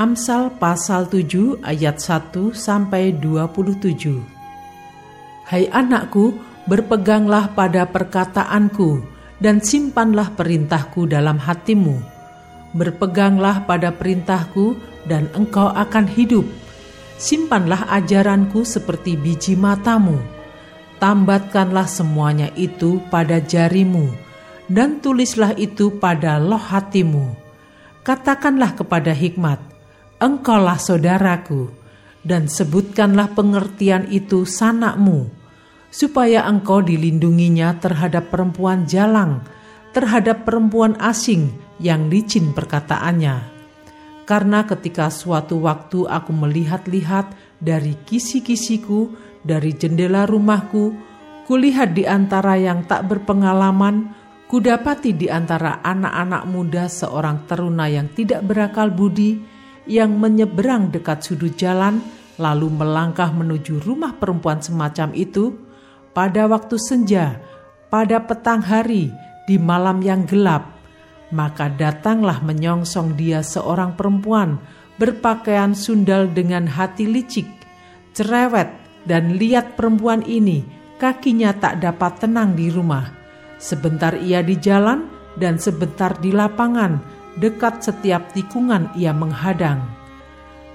Amsal pasal 7 ayat 1 sampai 27. Hai anakku, berpeganglah pada perkataanku dan simpanlah perintahku dalam hatimu. Berpeganglah pada perintahku dan engkau akan hidup. Simpanlah ajaranku seperti biji matamu. Tambatkanlah semuanya itu pada jarimu dan tulislah itu pada loh hatimu. Katakanlah kepada hikmat, engkaulah saudaraku, dan sebutkanlah pengertian itu sanakmu, supaya engkau dilindunginya terhadap perempuan jalang, terhadap perempuan asing yang licin perkataannya. Karena ketika suatu waktu aku melihat-lihat dari kisi-kisiku, dari jendela rumahku, kulihat di antara yang tak berpengalaman, kudapati di antara anak-anak muda seorang teruna yang tidak berakal budi, yang menyeberang dekat sudut jalan, lalu melangkah menuju rumah perempuan semacam itu pada waktu senja, pada petang hari, di malam yang gelap. Maka datanglah menyongsong dia seorang perempuan berpakaian sundal dengan hati licik, cerewet, dan lihat perempuan ini, kakinya tak dapat tenang di rumah. Sebentar ia di jalan dan sebentar di lapangan, dekat setiap tikungan ia menghadang.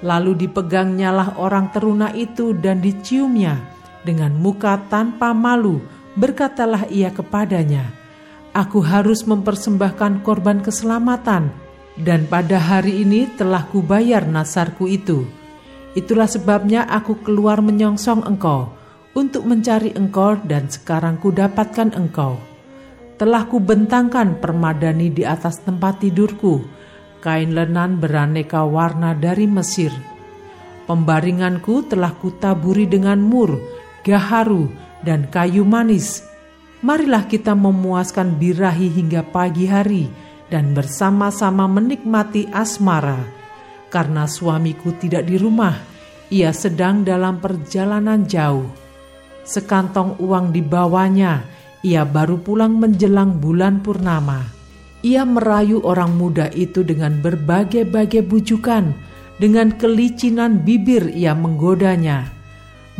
Lalu dipegangnyalah orang teruna itu dan diciumnya dengan muka tanpa malu, berkatalah ia kepadanya, Aku harus mempersembahkan korban keselamatan, dan pada hari ini telah kubayar nasarku itu. Itulah sebabnya aku keluar menyongsong engkau, untuk mencari engkau dan sekarang kudapatkan engkau.' Telah kubentangkan permadani di atas tempat tidurku, kain lenan beraneka warna dari Mesir. Pembaringanku telah kutaburi dengan mur, gaharu, dan kayu manis. Marilah kita memuaskan birahi hingga pagi hari dan bersama-sama menikmati asmara. Karena suamiku tidak di rumah, ia sedang dalam perjalanan jauh. Sekantong uang dibawanya, ia baru pulang menjelang bulan purnama. Ia merayu orang muda itu dengan berbagai-bagai bujukan, dengan kelicinan bibir ia menggodanya.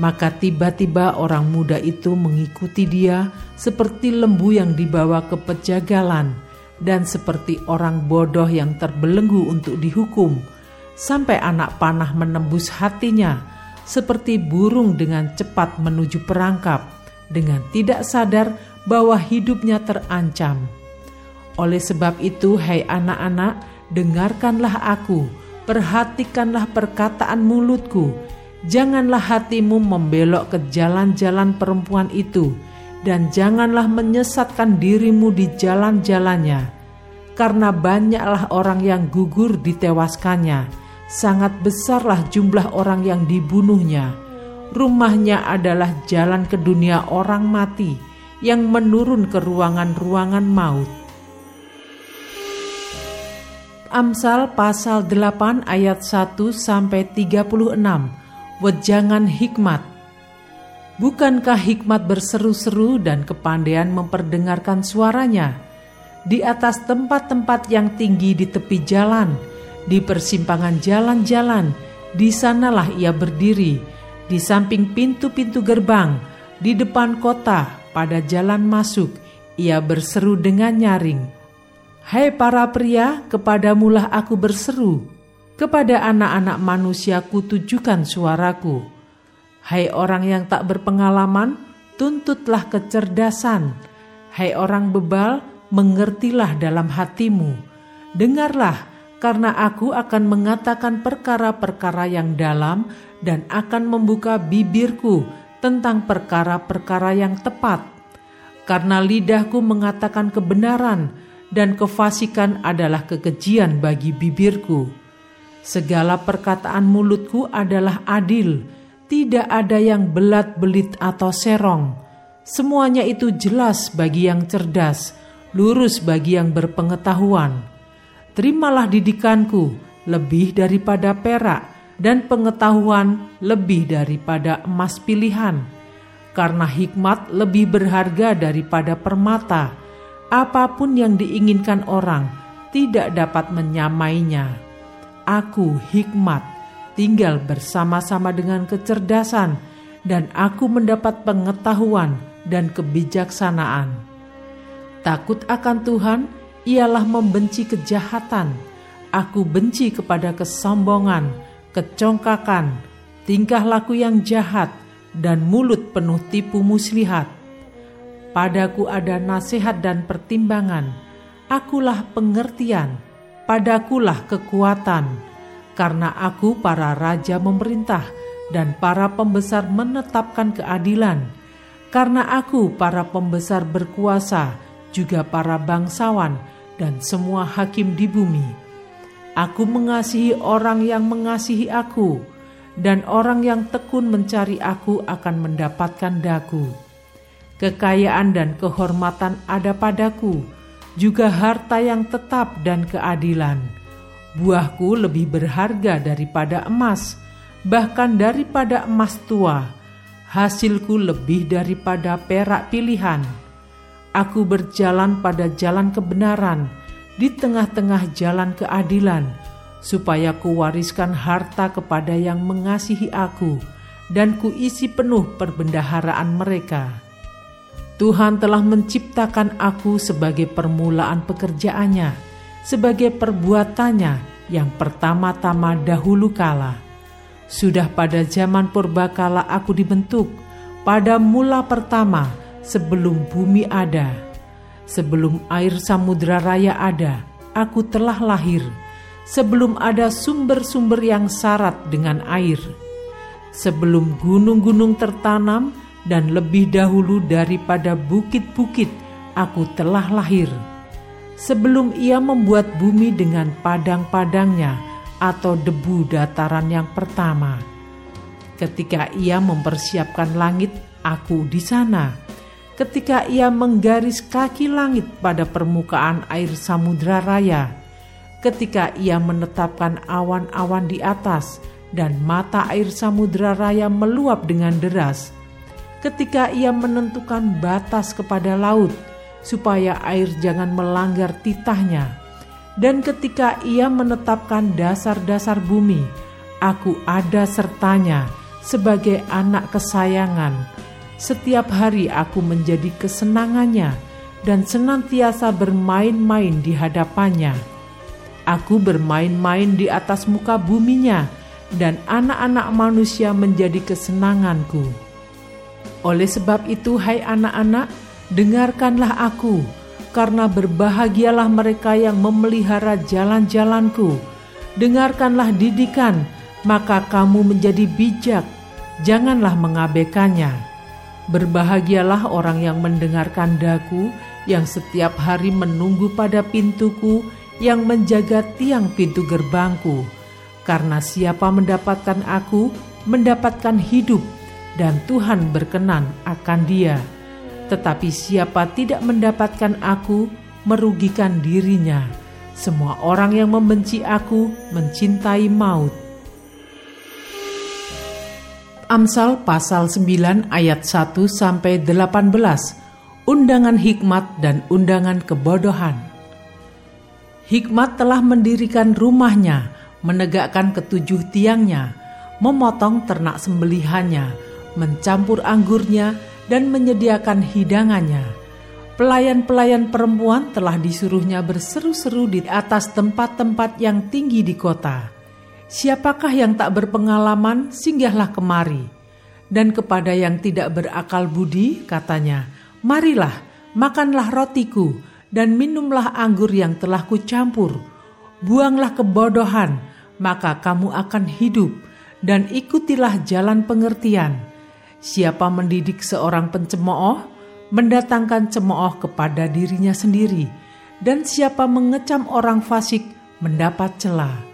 Maka tiba-tiba orang muda itu mengikuti dia seperti lembu yang dibawa ke pejagalan dan seperti orang bodoh yang terbelenggu untuk dihukum, sampai anak panah menembus hatinya, seperti burung dengan cepat menuju perangkap, dengan tidak sadar bahwa hidupnya terancam. Oleh sebab itu, hai anak-anak, dengarkanlah aku, perhatikanlah perkataan mulutku, janganlah hatimu membelok ke jalan-jalan perempuan itu, dan janganlah menyesatkan dirimu di jalan-jalannya, karena banyaklah orang yang gugur ditewaskannya, sangat besarlah jumlah orang yang dibunuhnya. Rumahnya adalah jalan ke dunia orang mati yang menurun ke ruangan-ruangan maut. Amsal pasal 8 ayat 1 sampai 36. Wejangan hikmat. Bukankah hikmat berseru-seru dan kepandaian memperdengarkan suaranya di atas tempat-tempat yang tinggi di tepi jalan, di persimpangan jalan-jalan, di sanalah ia berdiri, di samping pintu-pintu gerbang, di depan kota, pada jalan masuk, ia berseru dengan nyaring, Hai para pria, kepadamulah aku berseru, kepada anak-anak manusia kutujukan suaraku. Hai orang yang tak berpengalaman, tuntutlah kecerdasan. Hai orang bebal, mengertilah dalam hatimu. Dengarlah, karena aku akan mengatakan perkara-perkara yang dalam dan akan membuka bibirku tentang perkara-perkara yang tepat. Karena lidahku mengatakan kebenaran dan kefasikan adalah kekejian bagi bibirku. Segala perkataan mulutku adalah adil, tidak ada yang belat-belit atau serong. Semuanya itu jelas bagi yang cerdas, lurus bagi yang berpengetahuan. Terimalah didikanku lebih daripada perak, dan pengetahuan lebih daripada emas pilihan, karena hikmat lebih berharga daripada permata. Apa pun yang diinginkan orang tidak dapat menyamainya aku hikmat, tinggal bersama-sama dengan kecerdasan, dan aku mendapat pengetahuan dan kebijaksanaan. Takut akan Tuhan ialah membenci kejahatan. Aku benci kepada kesombongan, kecongkakan, tingkah laku yang jahat, dan mulut penuh tipu muslihat. Padaku ada nasihat dan pertimbangan. Akulah pengertian padakulah kekuatan, karena aku para raja memerintah dan para pembesar menetapkan keadilan, karena aku para pembesar berkuasa, juga para bangsawan dan semua hakim di bumi. Aku mengasihi orang yang mengasihi aku, dan orang yang tekun mencari aku akan mendapatkan daku. Kekayaan dan kehormatan ada padaku, juga harta yang tetap dan keadilan. Buahku lebih berharga daripada emas, bahkan daripada emas tua. Hasilku lebih daripada perak pilihan. Aku berjalan pada jalan kebenaran, di tengah-tengah jalan keadilan, supaya kuwariskan harta kepada yang mengasihi aku, dan kuisi penuh perbendaharaan mereka.' Tuhan telah menciptakan aku sebagai permulaan pekerjaannya, sebagai perbuatannya yang pertama-tama dahulu kala. Sudah pada zaman purbakala aku dibentuk, pada mula pertama sebelum bumi ada. Sebelum air samudra raya ada, aku telah lahir. Sebelum ada sumber-sumber yang syarat dengan air. Sebelum gunung-gunung tertanam, dan lebih dahulu daripada bukit-bukit aku telah lahir. Sebelum ia membuat bumi dengan padang-padangnya atau debu dataran yang pertama. Ketika ia mempersiapkan langit, aku di sana. Ketika ia menggaris kaki langit pada permukaan air samudra raya. Ketika ia menetapkan awan-awan di atas dan mata air samudra raya meluap dengan deras ketika ia menentukan batas kepada laut, supaya air jangan melanggar titahnya. Dan ketika ia menetapkan dasar-dasar bumi, aku ada sertanya sebagai anak kesayangan. Setiap hari aku menjadi kesenangannya dan senantiasa bermain-main di hadapannya. Aku bermain-main di atas muka buminya, dan anak-anak manusia menjadi kesenanganku. Oleh sebab itu, hai anak-anak, dengarkanlah aku, karena berbahagialah mereka yang memelihara jalan-jalanku. Dengarkanlah didikan, maka kamu menjadi bijak, janganlah mengabaikannya. Berbahagialah orang yang mendengarkan daku, yang setiap hari menunggu pada pintuku, yang menjaga tiang pintu gerbangku. Karena siapa mendapatkan aku, mendapatkan hidup, dan Tuhan berkenan akan dia. Tetapi siapa tidak mendapatkan aku, merugikan dirinya. Semua orang yang membenci aku mencintai maut. Amsal pasal 9 ayat 1 sampai 18. Undangan hikmat dan undangan kebodohan. Hikmat telah mendirikan rumahnya, menegakkan ketujuh tiangnya, memotong ternak sembelihannya, mencampur anggurnya, dan menyediakan hidangannya. Pelayan-pelayan perempuan telah disuruhnya berseru-seru di atas tempat-tempat yang tinggi di kota. Siapakah yang tak berpengalaman, singgahlah kemari. Dan kepada yang tidak berakal budi, katanya, Marilah, makanlah rotiku, dan minumlah anggur yang telah kucampur. Buanglah kebodohan, maka kamu akan hidup, dan ikutilah jalan pengertian.' Siapa mendidik seorang pencemooh, mendatangkan cemooh kepada dirinya sendiri, dan siapa mengecam orang fasik mendapat celah.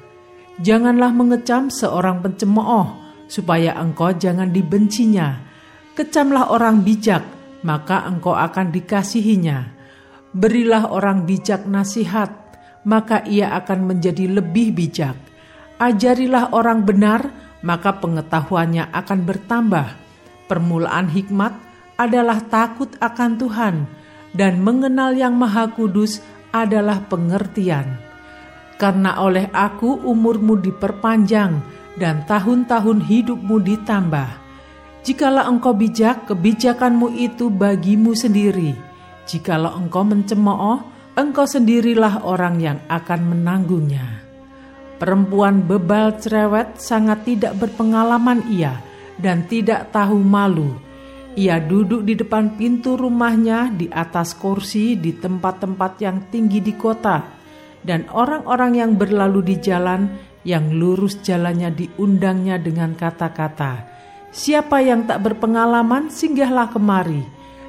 Janganlah mengecam seorang pencemooh, supaya engkau jangan dibencinya. Kecamlah orang bijak, maka engkau akan dikasihinya. Berilah orang bijak nasihat, maka ia akan menjadi lebih bijak. Ajarilah orang benar, maka pengetahuannya akan bertambah. Permulaan hikmat adalah takut akan Tuhan, dan mengenal Yang Maha Kudus adalah pengertian. Karena oleh aku umurmu diperpanjang dan tahun-tahun hidupmu ditambah. Jikalau engkau bijak, kebijakanmu itu bagimu sendiri. Jikalau engkau mencemooh, engkau sendirilah orang yang akan menanggungnya. Perempuan bebal cerewet sangat tidak berpengalaman ia dan tidak tahu malu ia duduk di depan pintu rumahnya di atas kursi di tempat-tempat yang tinggi di kota, dan orang-orang yang berlalu di jalan yang lurus jalannya diundangnya dengan kata-kata, "Siapa yang tak berpengalaman, singgahlah kemari."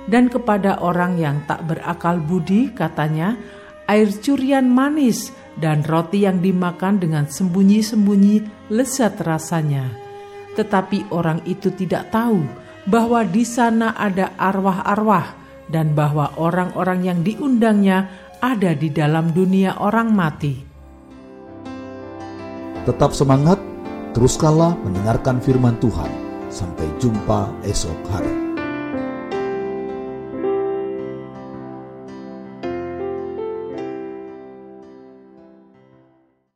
Dan kepada orang yang tak berakal budi, katanya, "Air curian manis dan roti yang dimakan dengan sembunyi-sembunyi lezat rasanya." Tetapi orang itu tidak tahu bahwa di sana ada arwah-arwah dan bahwa orang-orang yang diundangnya ada di dalam dunia orang mati. Tetap semangat, teruskanlah mendengarkan firman Tuhan. Sampai jumpa esok hari.